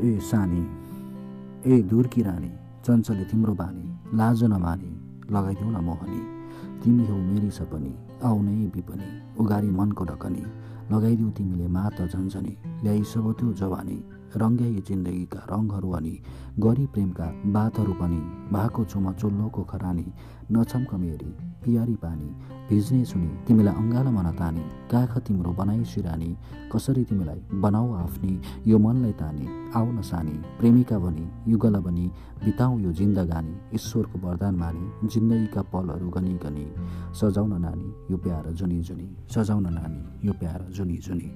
ए सानी ए दूरकी रानी चञ्चले तिम्रो बानी लाज नमानी लगाइदेऊ न मोहनी। तिमी हौ मेरी सपनी आउनै विपनी उगारी मनको ढकनी लगाइदेऊ तिमीले मात झन्झनी ल्याइ सब त्यो जवानी रङ्ग्याई जिन्दगीका रङहरू अनि गरी प्रेमका बातहरू पनि भएको छु म चुल्लोको खरानी नछम्क मेरी पियारी पानी भिज्ने सुनि तिमीलाई अङ्गालोमा नतानी काख तिम्रो बनाई सिरानी कसरी तिमीलाई बनाऊ आफ्नी यो मनलाई तानी आऊ न सानी प्रेमिका बनी युगल बनी बिताऊ यो जिन्दगानी ईश्वरको वरदान मानी जिन्दगीका पलहरू गनी गनी सजाउन नानी यो प्यार जुनी जुनी सजाउन नानी यो प्यार जुनी जुनी।